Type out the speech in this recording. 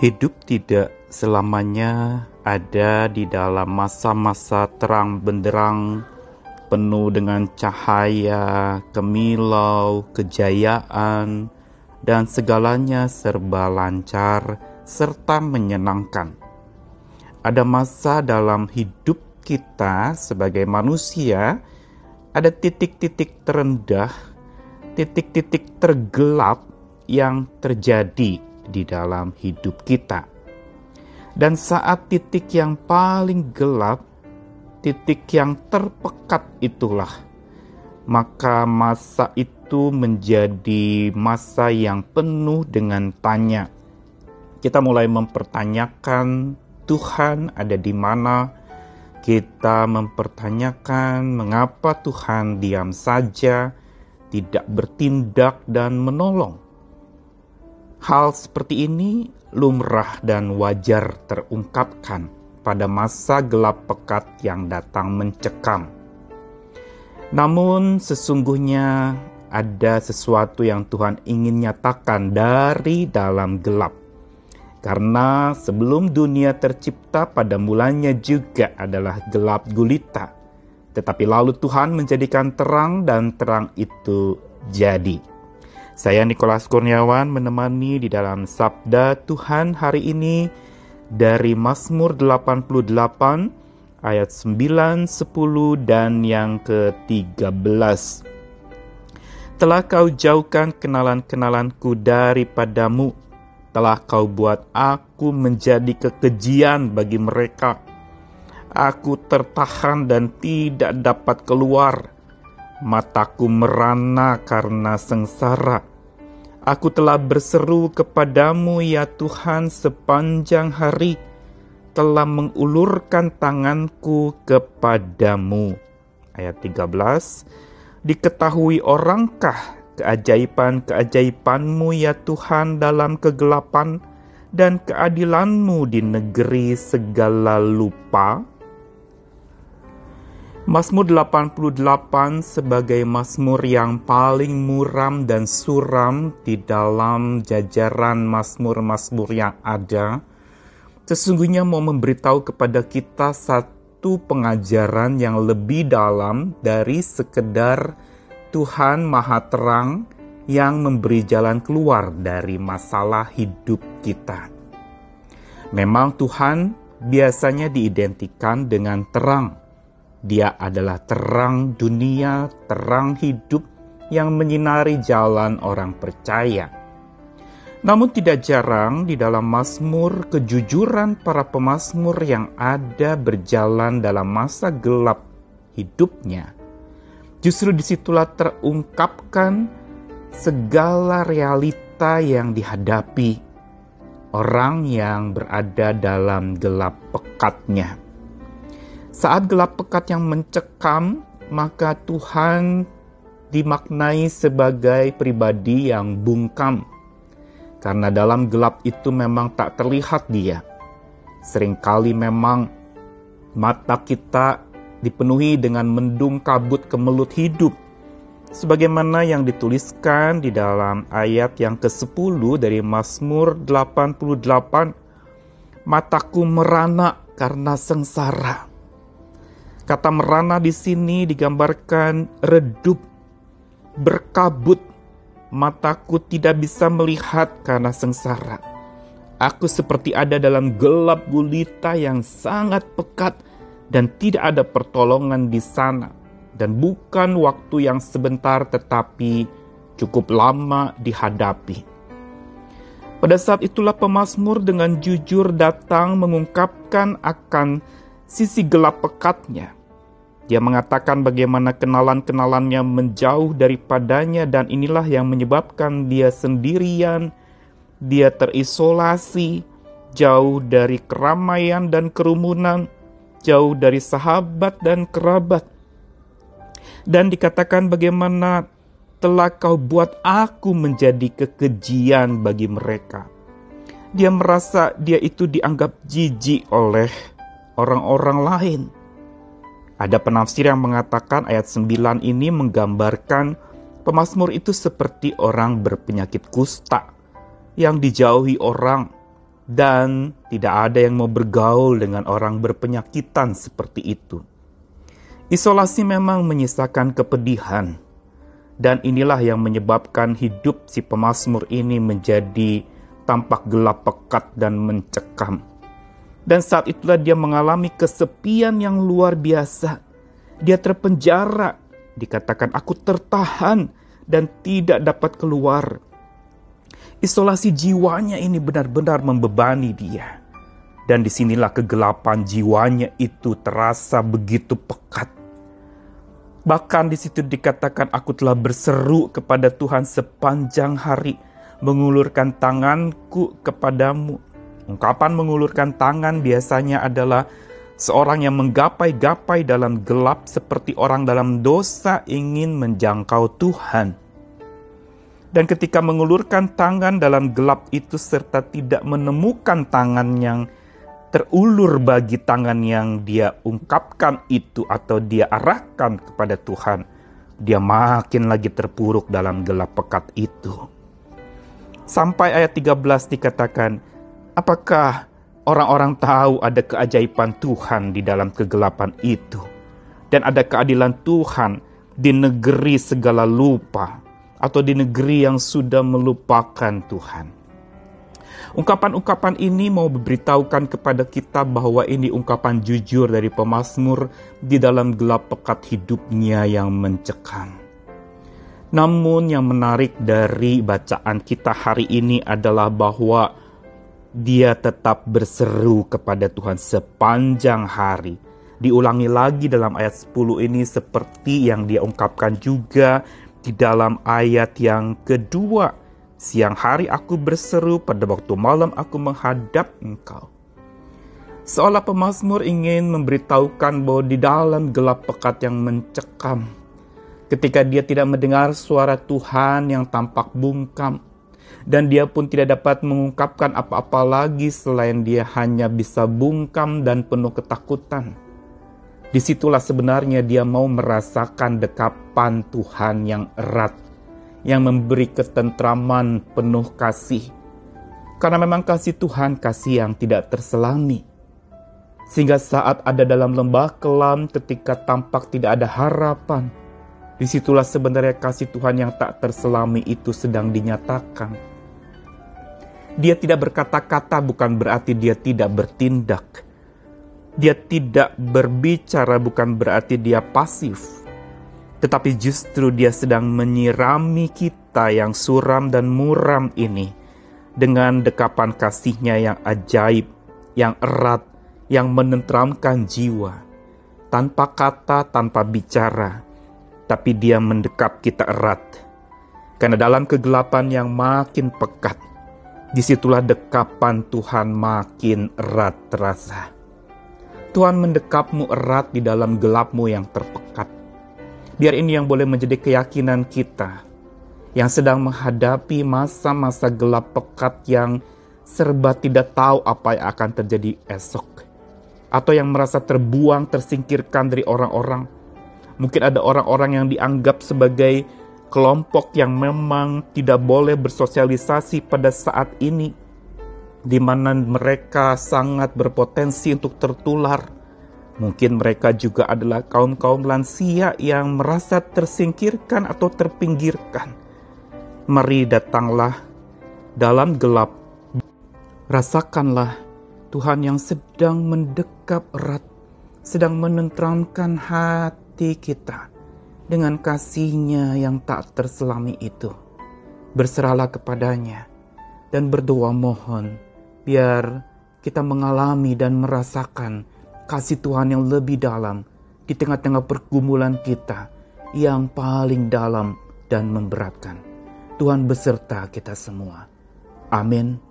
Hidup tidak selamanya ada di dalam masa-masa terang benderang penuh dengan cahaya, kemilau, kejayaan, dan segalanya serba lancar serta menyenangkan. Ada masa dalam hidup kita sebagai manusia, ada titik-titik terendah, titik-titik tergelap yang terjadi di dalam hidup kita. Dan saat titik yang paling gelap, titik yang terpekat itulah, maka masa itu menjadi masa yang penuh dengan tanya. Kita mulai mempertanyakan Tuhan ada di mana, kita mempertanyakan mengapa Tuhan diam saja, tidak bertindak dan menolong. Hal seperti ini lumrah dan wajar terungkapkan pada masa gelap pekat yang datang mencekam. Namun sesungguhnya ada sesuatu yang Tuhan ingin nyatakan dari dalam gelap. Karena sebelum dunia tercipta pada mulanya juga adalah gelap gulita. Tetapi lalu Tuhan menjadikan terang dan terang itu jadi. Saya Nikolas Kurniawan menemani di dalam Sabda Tuhan hari ini dari Mazmur 88 ayat 9, 10 dan yang ke-13. Telah kau jauhkan kenalan-kenalanku daripadamu, telah kau buat aku menjadi kekejian bagi mereka. Aku tertahan dan tidak dapat keluar. Mataku merana karena sengsara Aku telah berseru kepadamu ya Tuhan sepanjang hari, telah mengulurkan tanganku kepadamu. Ayat 13, Diketahui orangkah keajaiban-keajaibanmu ya Tuhan dalam kegelapan dan keadilanmu di negeri segala lupa? Mazmur 88 sebagai mazmur yang paling muram dan suram di dalam jajaran mazmur-mazmur yang ada, sesungguhnya mau memberitahu kepada kita satu pengajaran yang lebih dalam dari sekedar Tuhan Maha Terang yang memberi jalan keluar dari masalah hidup kita. Memang Tuhan biasanya diidentikan dengan terang, dia adalah terang dunia, terang hidup yang menyinari jalan orang percaya. Namun tidak jarang di dalam Mazmur kejujuran para pemazmur yang ada berjalan dalam masa gelap hidupnya. Justru di situlah terungkapkan segala realita yang dihadapi orang yang berada dalam gelap pekatnya. Saat gelap pekat yang mencekam, maka Tuhan dimaknai sebagai pribadi yang bungkam. Karena dalam gelap itu memang tak terlihat dia. Seringkali memang mata kita dipenuhi dengan mendung kabut kemelut hidup. Sebagaimana yang dituliskan di dalam ayat yang ke-10 dari Mazmur 88, Mataku merana karena sengsara Kata merana di sini digambarkan redup, berkabut, mataku tidak bisa melihat karena sengsara. Aku seperti ada dalam gelap gulita yang sangat pekat dan tidak ada pertolongan di sana. Dan bukan waktu yang sebentar tetapi cukup lama dihadapi. Pada saat itulah pemazmur dengan jujur datang mengungkapkan akan sisi gelap pekatnya dia mengatakan bagaimana kenalan-kenalannya menjauh daripadanya dan inilah yang menyebabkan dia sendirian, dia terisolasi, jauh dari keramaian dan kerumunan, jauh dari sahabat dan kerabat. Dan dikatakan bagaimana telah kau buat aku menjadi kekejian bagi mereka. Dia merasa dia itu dianggap jijik oleh orang-orang lain ada penafsir yang mengatakan ayat 9 ini menggambarkan pemazmur itu seperti orang berpenyakit kusta yang dijauhi orang dan tidak ada yang mau bergaul dengan orang berpenyakitan seperti itu. Isolasi memang menyisakan kepedihan, dan inilah yang menyebabkan hidup si pemazmur ini menjadi tampak gelap pekat dan mencekam. Dan saat itulah dia mengalami kesepian yang luar biasa. Dia terpenjara, dikatakan aku tertahan dan tidak dapat keluar. Isolasi jiwanya ini benar-benar membebani dia. Dan di sinilah kegelapan jiwanya itu terasa begitu pekat. Bahkan di situ dikatakan aku telah berseru kepada Tuhan sepanjang hari, mengulurkan tanganku kepadamu. Ungkapan mengulurkan tangan biasanya adalah seorang yang menggapai-gapai dalam gelap seperti orang dalam dosa ingin menjangkau Tuhan. Dan ketika mengulurkan tangan dalam gelap itu serta tidak menemukan tangan yang terulur bagi tangan yang dia ungkapkan itu atau dia arahkan kepada Tuhan, dia makin lagi terpuruk dalam gelap pekat itu. Sampai ayat 13 dikatakan, apakah orang-orang tahu ada keajaiban Tuhan di dalam kegelapan itu? Dan ada keadilan Tuhan di negeri segala lupa atau di negeri yang sudah melupakan Tuhan. Ungkapan-ungkapan ini mau memberitahukan kepada kita bahwa ini ungkapan jujur dari pemazmur di dalam gelap pekat hidupnya yang mencekam. Namun yang menarik dari bacaan kita hari ini adalah bahwa dia tetap berseru kepada Tuhan sepanjang hari. Diulangi lagi dalam ayat 10 ini seperti yang dia ungkapkan juga di dalam ayat yang kedua. Siang hari aku berseru, pada waktu malam aku menghadap engkau. Seolah pemazmur ingin memberitahukan bahwa di dalam gelap pekat yang mencekam, ketika dia tidak mendengar suara Tuhan yang tampak bungkam, dan dia pun tidak dapat mengungkapkan apa-apa lagi selain dia hanya bisa bungkam dan penuh ketakutan Di situlah sebenarnya dia mau merasakan dekapan Tuhan yang erat, yang memberi ketentraman penuh kasih. Karena memang kasih Tuhan kasih yang tidak terselami. Sehingga saat ada dalam lembah kelam ketika tampak tidak ada harapan, di situlah sebenarnya kasih Tuhan yang tak terselami itu sedang dinyatakan. Dia tidak berkata-kata bukan berarti dia tidak bertindak dia tidak berbicara bukan berarti dia pasif, tetapi justru dia sedang menyirami kita yang suram dan muram ini dengan dekapan kasihnya yang ajaib, yang erat, yang menenteramkan jiwa. Tanpa kata, tanpa bicara, tapi dia mendekap kita erat. Karena dalam kegelapan yang makin pekat, di situlah dekapan Tuhan makin erat terasa. Tuhan mendekapmu erat di dalam gelapmu yang terpekat. Biar ini yang boleh menjadi keyakinan kita yang sedang menghadapi masa-masa gelap pekat yang serba tidak tahu apa yang akan terjadi esok. Atau yang merasa terbuang, tersingkirkan dari orang-orang. Mungkin ada orang-orang yang dianggap sebagai kelompok yang memang tidak boleh bersosialisasi pada saat ini di mana mereka sangat berpotensi untuk tertular. Mungkin mereka juga adalah kaum-kaum lansia yang merasa tersingkirkan atau terpinggirkan. Mari datanglah dalam gelap. Rasakanlah Tuhan yang sedang mendekap erat, sedang menenteramkan hati kita dengan kasihnya yang tak terselami itu. Berserahlah kepadanya dan berdoa mohon biar kita mengalami dan merasakan kasih Tuhan yang lebih dalam di tengah-tengah pergumulan kita yang paling dalam dan memberatkan. Tuhan beserta kita semua. Amin.